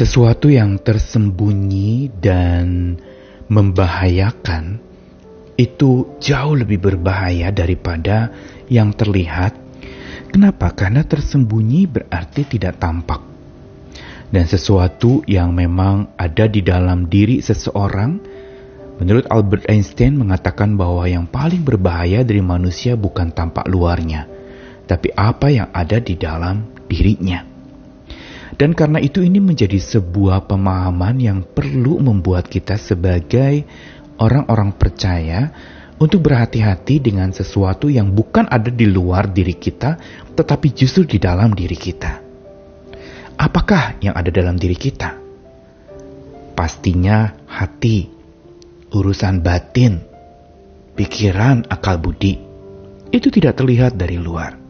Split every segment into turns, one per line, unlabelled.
Sesuatu yang tersembunyi dan membahayakan itu jauh lebih berbahaya daripada yang terlihat. Kenapa? Karena tersembunyi berarti tidak tampak. Dan sesuatu yang memang ada di dalam diri seseorang, menurut Albert Einstein mengatakan bahwa yang paling berbahaya dari manusia bukan tampak luarnya, tapi apa yang ada di dalam dirinya. Dan karena itu ini menjadi sebuah pemahaman yang perlu membuat kita sebagai orang-orang percaya untuk berhati-hati dengan sesuatu yang bukan ada di luar diri kita, tetapi justru di dalam diri kita. Apakah yang ada dalam diri kita? Pastinya hati, urusan batin, pikiran, akal budi. Itu tidak terlihat dari luar.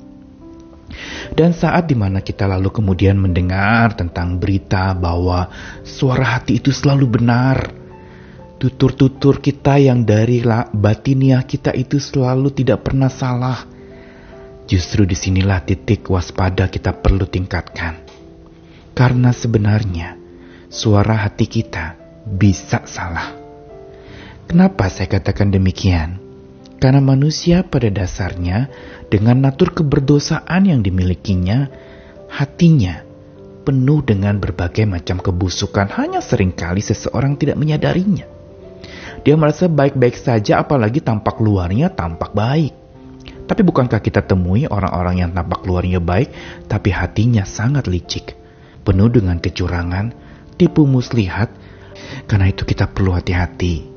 Dan saat di mana kita lalu kemudian mendengar tentang berita bahwa suara hati itu selalu benar, tutur-tutur kita yang dari batiniah kita itu selalu tidak pernah salah. Justru di sinilah titik waspada kita perlu tingkatkan. Karena sebenarnya suara hati kita bisa salah. Kenapa saya katakan demikian? Karena manusia pada dasarnya dengan natur keberdosaan yang dimilikinya, hatinya penuh dengan berbagai macam kebusukan, hanya sering kali seseorang tidak menyadarinya. Dia merasa baik-baik saja apalagi tampak luarnya tampak baik. Tapi bukankah kita temui orang-orang yang tampak luarnya baik, tapi hatinya sangat licik, penuh dengan kecurangan, tipu muslihat. Karena itu kita perlu hati-hati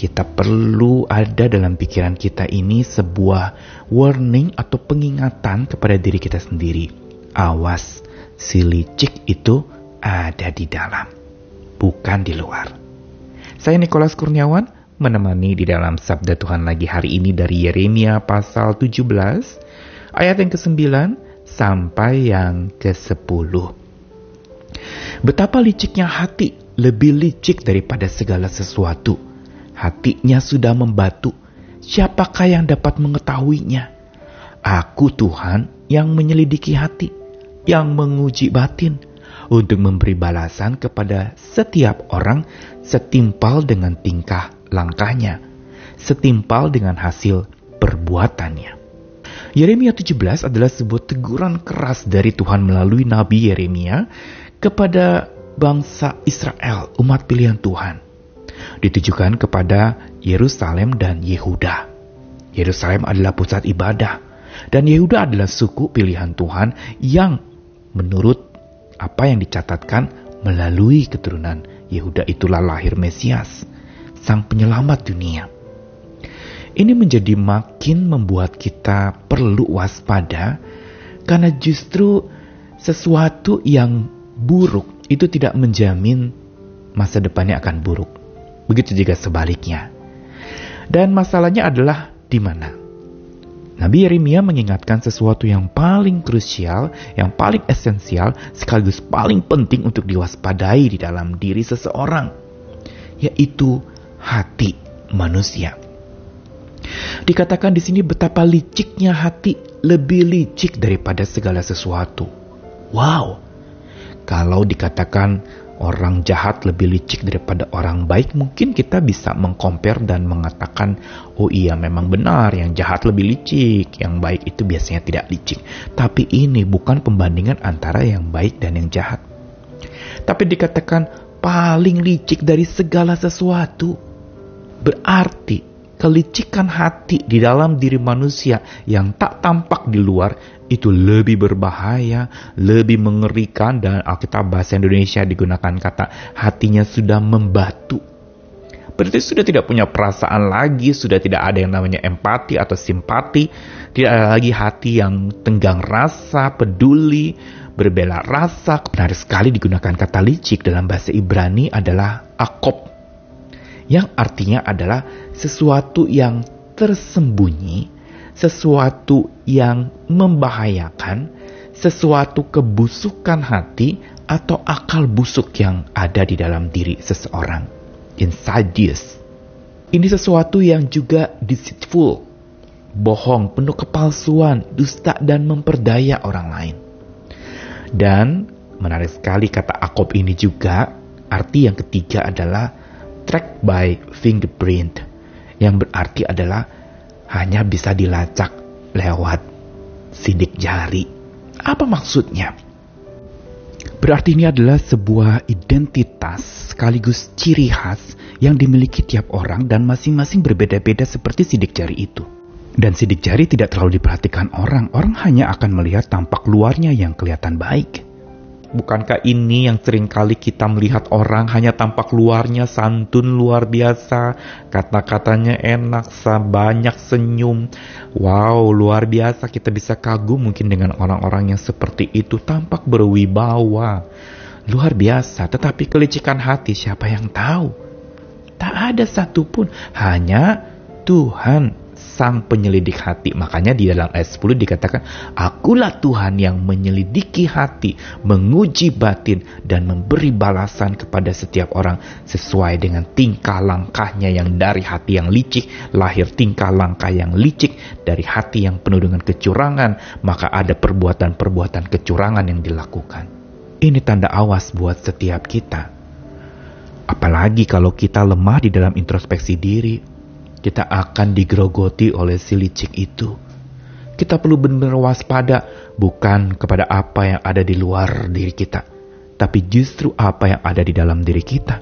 kita perlu ada dalam pikiran kita ini sebuah warning atau pengingatan kepada diri kita sendiri. Awas, si licik itu ada di dalam, bukan di luar. Saya Nikolas Kurniawan menemani di dalam Sabda Tuhan lagi hari ini dari Yeremia pasal 17 ayat yang ke-9 sampai yang ke-10. Betapa liciknya hati, lebih licik daripada segala sesuatu hatinya sudah membatu. Siapakah yang dapat mengetahuinya? Aku Tuhan yang menyelidiki hati, yang menguji batin, untuk memberi balasan kepada setiap orang setimpal dengan tingkah langkahnya, setimpal dengan hasil perbuatannya. Yeremia 17 adalah sebuah teguran keras dari Tuhan melalui Nabi Yeremia kepada bangsa Israel, umat pilihan Tuhan ditujukan kepada Yerusalem dan Yehuda. Yerusalem adalah pusat ibadah, dan Yehuda adalah suku pilihan Tuhan yang menurut apa yang dicatatkan melalui keturunan Yehuda itulah lahir Mesias, sang penyelamat dunia. Ini menjadi makin membuat kita perlu waspada karena justru sesuatu yang buruk itu tidak menjamin masa depannya akan buruk. Begitu juga sebaliknya. Dan masalahnya adalah di mana? Nabi Yeremia mengingatkan sesuatu yang paling krusial, yang paling esensial, sekaligus paling penting untuk diwaspadai di dalam diri seseorang, yaitu hati manusia. Dikatakan di sini betapa liciknya hati, lebih licik daripada segala sesuatu. Wow, kalau dikatakan orang jahat lebih licik daripada orang baik, mungkin kita bisa mengkompar dan mengatakan, oh iya memang benar, yang jahat lebih licik, yang baik itu biasanya tidak licik. Tapi ini bukan pembandingan antara yang baik dan yang jahat. Tapi dikatakan paling licik dari segala sesuatu. Berarti kelicikan hati di dalam diri manusia yang tak tampak di luar itu lebih berbahaya, lebih mengerikan dan Alkitab bahasa Indonesia digunakan kata hatinya sudah membatu. Berarti sudah tidak punya perasaan lagi, sudah tidak ada yang namanya empati atau simpati, tidak ada lagi hati yang tenggang rasa, peduli, berbela rasa. Benar sekali digunakan kata licik dalam bahasa Ibrani adalah akop yang artinya adalah sesuatu yang tersembunyi, sesuatu yang membahayakan, sesuatu kebusukan hati atau akal busuk yang ada di dalam diri seseorang. Insidious. Ini sesuatu yang juga deceitful, bohong, penuh kepalsuan, dusta dan memperdaya orang lain. Dan menarik sekali kata akop ini juga. Arti yang ketiga adalah track by fingerprint, yang berarti adalah hanya bisa dilacak lewat sidik jari. Apa maksudnya? Berarti ini adalah sebuah identitas sekaligus ciri khas yang dimiliki tiap orang dan masing-masing berbeda-beda seperti sidik jari itu. Dan sidik jari tidak terlalu diperhatikan orang, orang hanya akan melihat tampak luarnya yang kelihatan baik. Bukankah ini yang sering kali kita melihat orang hanya tampak luarnya santun luar biasa, kata-katanya enak, banyak senyum. Wow, luar biasa kita bisa kagum mungkin dengan orang-orang yang seperti itu tampak berwibawa. Luar biasa, tetapi kelicikan hati siapa yang tahu? Tak ada satupun, hanya Tuhan sang penyelidik hati. Makanya di dalam ayat 10 dikatakan, Akulah Tuhan yang menyelidiki hati, menguji batin, dan memberi balasan kepada setiap orang sesuai dengan tingkah langkahnya yang dari hati yang licik, lahir tingkah langkah yang licik, dari hati yang penuh dengan kecurangan, maka ada perbuatan-perbuatan kecurangan yang dilakukan. Ini tanda awas buat setiap kita. Apalagi kalau kita lemah di dalam introspeksi diri, kita akan digerogoti oleh si licik itu. Kita perlu benar-benar waspada bukan kepada apa yang ada di luar diri kita, tapi justru apa yang ada di dalam diri kita.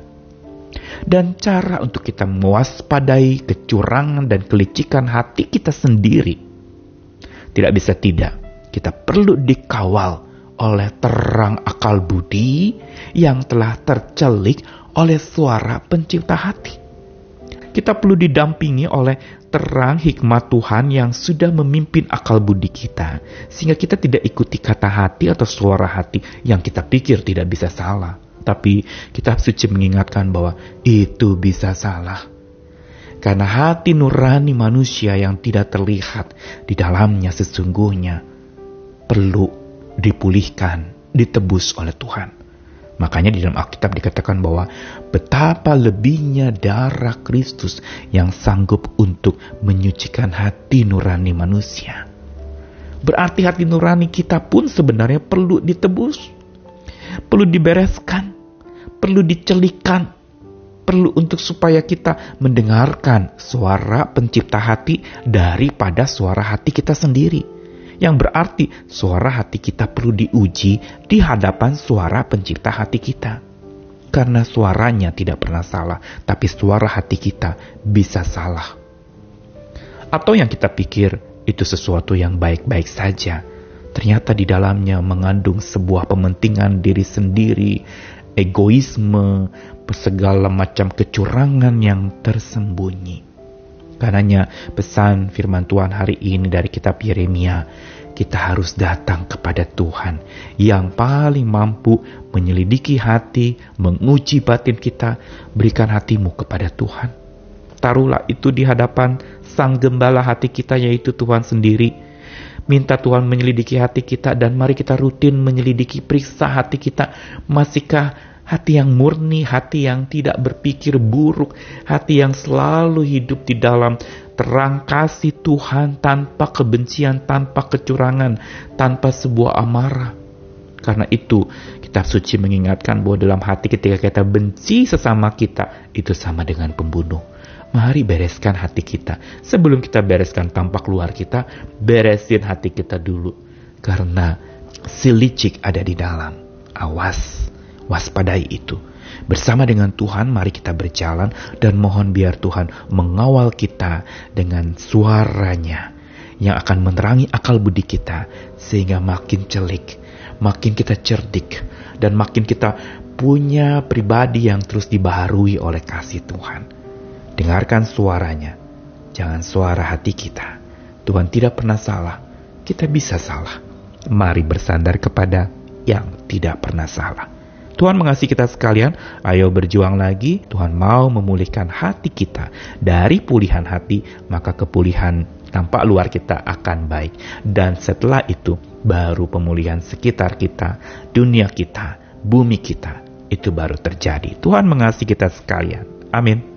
Dan cara untuk kita mewaspadai kecurangan dan kelicikan hati kita sendiri. Tidak bisa tidak, kita perlu dikawal oleh terang akal budi yang telah tercelik oleh suara pencipta hati kita perlu didampingi oleh terang hikmat Tuhan yang sudah memimpin akal budi kita, sehingga kita tidak ikuti kata hati atau suara hati yang kita pikir tidak bisa salah. Tapi kita suci mengingatkan bahwa itu bisa salah. Karena hati nurani manusia yang tidak terlihat di dalamnya sesungguhnya perlu dipulihkan, ditebus oleh Tuhan. Makanya di dalam Alkitab dikatakan bahwa betapa lebihnya darah Kristus yang sanggup untuk menyucikan hati nurani manusia. Berarti hati nurani kita pun sebenarnya perlu ditebus, perlu dibereskan, perlu dicelikan, perlu untuk supaya kita mendengarkan suara pencipta hati daripada suara hati kita sendiri yang berarti suara hati kita perlu diuji di hadapan suara pencipta hati kita. Karena suaranya tidak pernah salah, tapi suara hati kita bisa salah. Atau yang kita pikir itu sesuatu yang baik-baik saja, ternyata di dalamnya mengandung sebuah pementingan diri sendiri, egoisme, segala macam kecurangan yang tersembunyi. Karenanya pesan firman Tuhan hari ini dari kitab Yeremia, kita harus datang kepada Tuhan yang paling mampu menyelidiki hati, menguji batin kita, berikan hatimu kepada Tuhan. Taruhlah itu di hadapan sang gembala hati kita yaitu Tuhan sendiri. Minta Tuhan menyelidiki hati kita dan mari kita rutin menyelidiki periksa hati kita. Masihkah hati yang murni, hati yang tidak berpikir buruk, hati yang selalu hidup di dalam terang kasih Tuhan tanpa kebencian, tanpa kecurangan, tanpa sebuah amarah. Karena itu, kitab suci mengingatkan bahwa dalam hati ketika kita benci sesama kita, itu sama dengan pembunuh. Mari bereskan hati kita. Sebelum kita bereskan tampak luar kita, beresin hati kita dulu. Karena si licik ada di dalam. Awas waspadai itu. Bersama dengan Tuhan, mari kita berjalan dan mohon biar Tuhan mengawal kita dengan suaranya yang akan menerangi akal budi kita sehingga makin celik, makin kita cerdik, dan makin kita punya pribadi yang terus dibaharui oleh kasih Tuhan. Dengarkan suaranya, jangan suara hati kita. Tuhan tidak pernah salah, kita bisa salah. Mari bersandar kepada yang tidak pernah salah. Tuhan mengasihi kita sekalian, ayo berjuang lagi. Tuhan mau memulihkan hati kita. Dari pulihan hati, maka kepulihan tampak luar kita akan baik. Dan setelah itu, baru pemulihan sekitar kita, dunia kita, bumi kita, itu baru terjadi. Tuhan mengasihi kita sekalian. Amin.